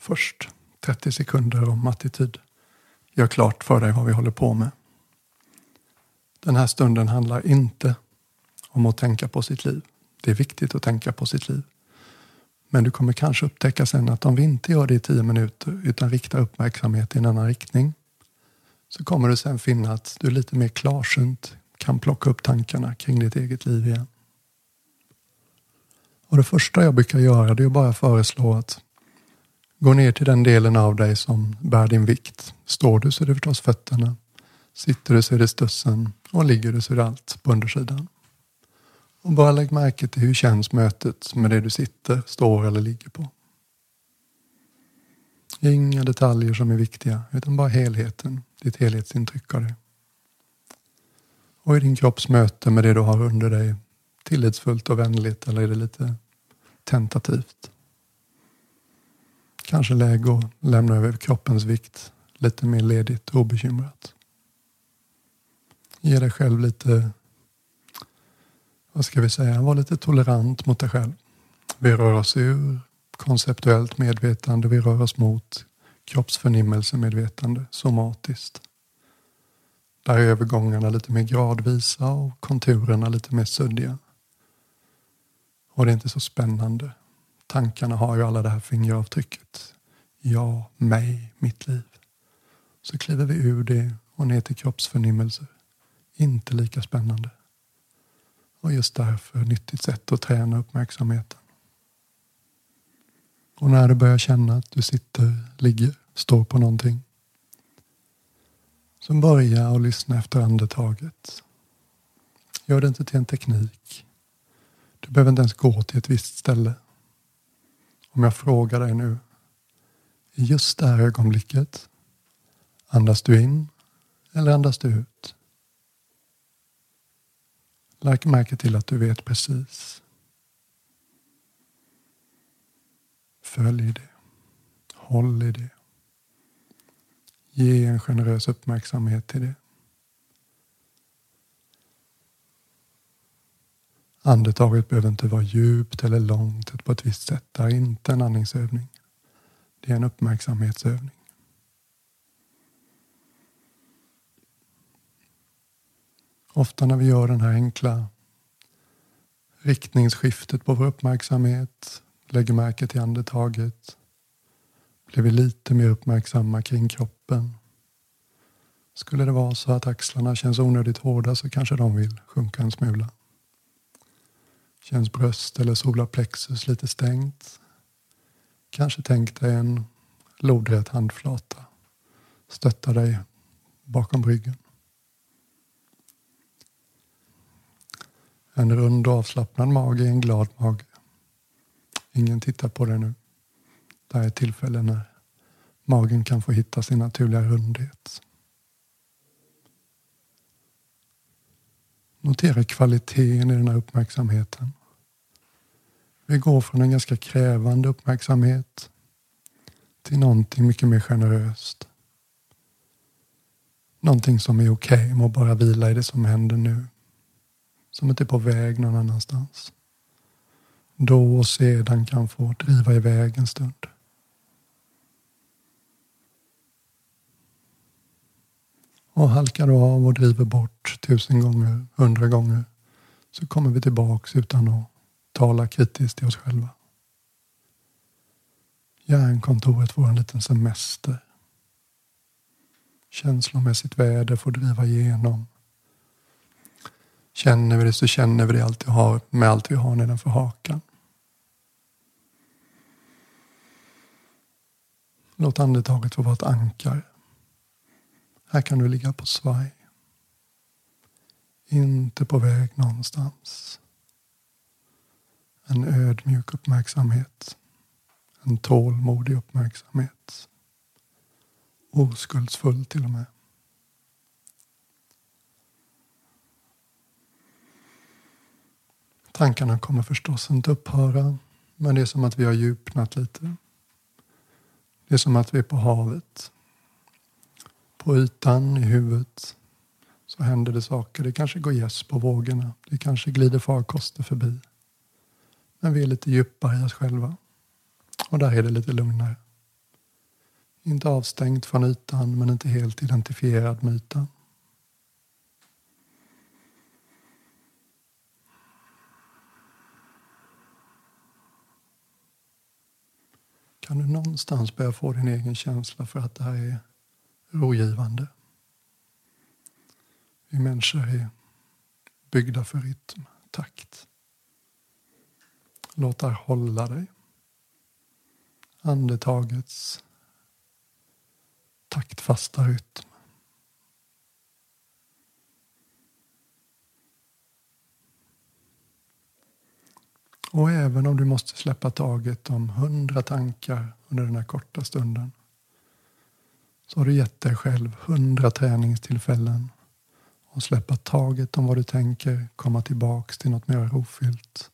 Först 30 sekunder om attityd. Gör klart för dig vad vi håller på med. Den här stunden handlar inte om att tänka på sitt liv. Det är viktigt att tänka på sitt liv. Men du kommer kanske upptäcka sen att om vi inte gör det i tio minuter utan riktar uppmärksamhet i en annan riktning så kommer du sen finna att du lite mer klarsynt kan plocka upp tankarna kring ditt eget liv igen. Och Det första jag brukar göra det är att bara föreslå att gå ner till den delen av dig som bär din vikt. Står du så är det förstås fötterna. Sitter du så är det stussen och ligger du så är det allt på undersidan. Och bara lägg märke till hur känns mötet med det du sitter, står eller ligger på. Inga detaljer som är viktiga, utan bara helheten, ditt helhetsintryck av det. Och i din kropps möte med det du har under dig, tillitsfullt och vänligt eller är det lite tentativt? Kanske läge att lämna över kroppens vikt lite mer ledigt och obekymrat. Ge dig själv lite vad ska vi säga, var lite tolerant mot dig själv. Vi rör oss ur konceptuellt medvetande, vi rör oss mot kroppsförnimmelsemedvetande, somatiskt. Där är övergångarna lite mer gradvisa och konturerna lite mer suddiga. Och det är inte så spännande. Tankarna har ju alla det här fingeravtrycket. Jag, mig, mitt liv. Så kliver vi ur det och ner till kroppsförnimmelser. Inte lika spännande. Och just därför nyttigt sätt att träna uppmärksamheten. Och när du börjar känna att du sitter, ligger, står på någonting. Så börja och lyssna efter andetaget. Gör det inte till en teknik. Du behöver inte ens gå till ett visst ställe. Om jag frågar dig nu. I just det här ögonblicket. Andas du in eller andas du ut? Lägg märke till att du vet precis. Följ det. Håll i det. Ge en generös uppmärksamhet till det. Andetaget behöver inte vara djupt eller långt på ett visst sätt. Det är inte en andningsövning. Det är en uppmärksamhetsövning. Ofta när vi gör den här enkla riktningsskiftet på vår uppmärksamhet, lägger märke till andetaget, blir vi lite mer uppmärksamma kring kroppen. Skulle det vara så att axlarna känns onödigt hårda så kanske de vill sjunka en smula. Känns bröst eller solarplexus lite stängt? Kanske tänk dig en lodrät handflata. Stötta dig bakom ryggen. En rund och avslappnad mage är en glad mage. Ingen tittar på det nu. Det här är tillfällen när magen kan få hitta sin naturliga rundhet. Notera kvaliteten i den här uppmärksamheten. Vi går från en ganska krävande uppmärksamhet till någonting mycket mer generöst. Någonting som är okej okay med att bara vila i det som händer nu. Som inte är på väg någon annanstans. Då och sedan kan få driva iväg en stund. Och halkar du av och driver bort tusen gånger, hundra gånger så kommer vi tillbaks utan att tala kritiskt till oss själva. Hjärnkontoret får en liten semester. Känslomässigt väder får driva igenom. Känner vi det så känner vi det allt vi har, med allt vi har nedanför hakan. Låt andetaget få vara ett ankare. Här kan du ligga på svaj. Inte på väg någonstans. En ödmjuk uppmärksamhet. En tålmodig uppmärksamhet. Oskuldsfull till och med. Tankarna kommer förstås inte upphöra, men det är som att vi har djupnat lite. Det är som att vi är på havet. På ytan i huvudet så händer det saker. Det kanske går gäss på vågorna. Det kanske glider farkoster förbi. Men vi är lite djupare i oss själva. Och där är det lite lugnare. Inte avstängt från ytan men inte helt identifierad med ytan. Kan du någonstans börja få din egen känsla för att det här är rogivande? Vi människor är byggda för rytm, takt. Låt det hålla dig. Andetagets taktfasta rytm. Och även om du måste släppa taget om hundra tankar under den här korta stunden så har du gett dig själv hundra träningstillfällen och släppa taget om vad du tänker, komma tillbaks till något mer rofyllt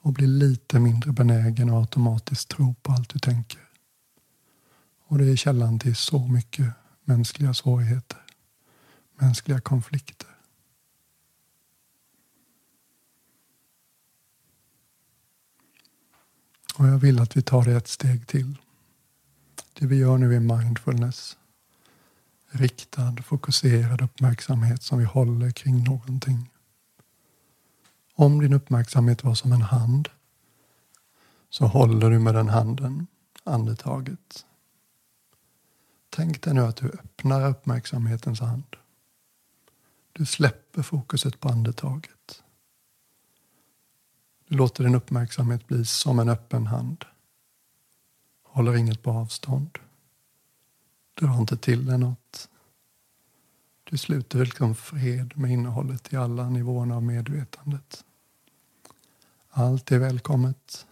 och bli lite mindre benägen att automatiskt tro på allt du tänker. Och det är källan till så mycket mänskliga svårigheter, mänskliga konflikter. Och jag vill att vi tar det ett steg till. Det vi gör nu är mindfulness. Riktad, fokuserad uppmärksamhet som vi håller kring någonting. Om din uppmärksamhet var som en hand så håller du med den handen andetaget. Tänk dig nu att du öppnar uppmärksamhetens hand. Du släpper fokuset på andetaget. Du låter din uppmärksamhet bli som en öppen hand. Håller inget på avstånd. Drar inte till dig något. Du sluter liksom fred med innehållet i alla nivåerna av medvetandet. Allt är välkommet.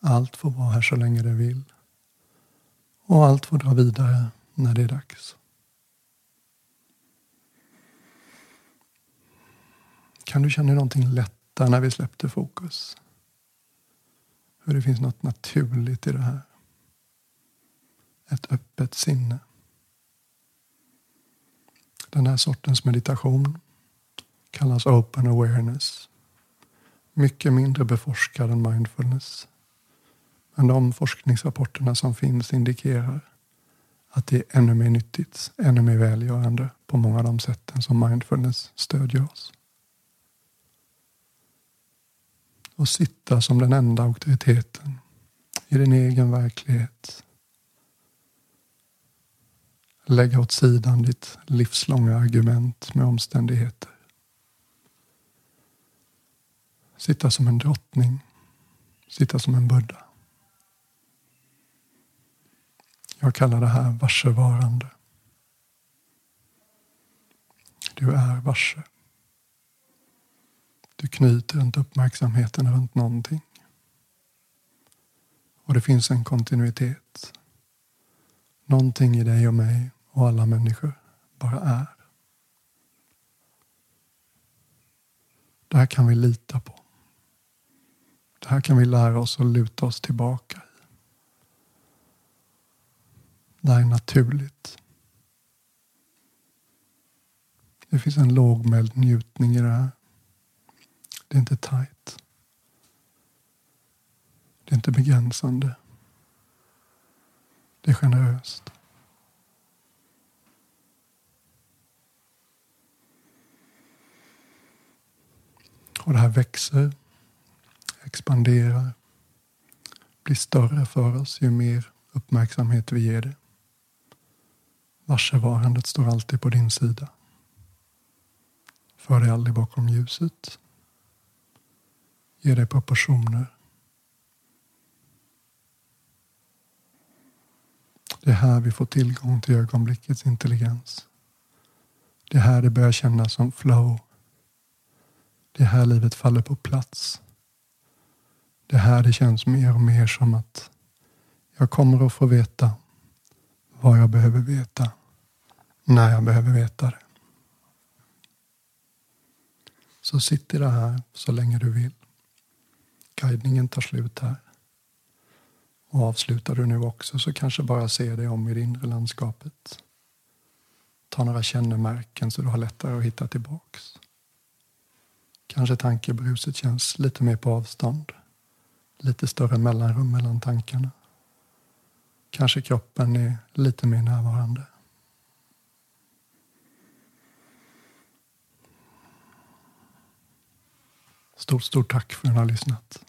Allt får vara här så länge det vill. Och allt får dra vidare när det är dags. Kan du känna någonting lättare när vi släppte fokus? Hur det finns något naturligt i det här. Ett öppet sinne. Den här sortens meditation kallas open awareness. Mycket mindre beforskad än mindfulness. Men de forskningsrapporterna som finns indikerar att det är ännu mer nyttigt, ännu mer välgörande på många av de sätten som mindfulness stödjer oss. Och sitta som den enda auktoriteten i din egen verklighet. Lägga åt sidan ditt livslånga argument med omständigheter. Sitta som en drottning. Sitta som en buddha. Jag kallar det här varsevarande. Du är varse. Du knyter inte uppmärksamheten runt någonting. Och det finns en kontinuitet. Någonting i dig och mig och alla människor bara är. Det här kan vi lita på. Det här kan vi lära oss att luta oss tillbaka i. Det här är naturligt. Det finns en lågmäld njutning i det här. Det är inte tajt. Det är inte begränsande. Det är generöst. Och det här växer, expanderar, blir större för oss ju mer uppmärksamhet vi ger det. Varsevarandet står alltid på din sida. För dig aldrig bakom ljuset. Ge dig proportioner. Det är här vi får tillgång till ögonblickets intelligens. Det är här det börjar kännas som flow. Det är här livet faller på plats. Det är här det känns mer och mer som att jag kommer att få veta vad jag behöver veta när jag behöver veta det. Så sitt i det här så länge du vill. Guidningen tar slut här. Och avslutar du nu också så kanske bara se dig om i det inre landskapet. Ta några kännemärken så du har lättare att hitta tillbaks. Kanske tankebruset känns lite mer på avstånd. Lite större mellanrum mellan tankarna. kanske kroppen är lite mer närvarande. Stort, stort tack för att ni har lyssnat.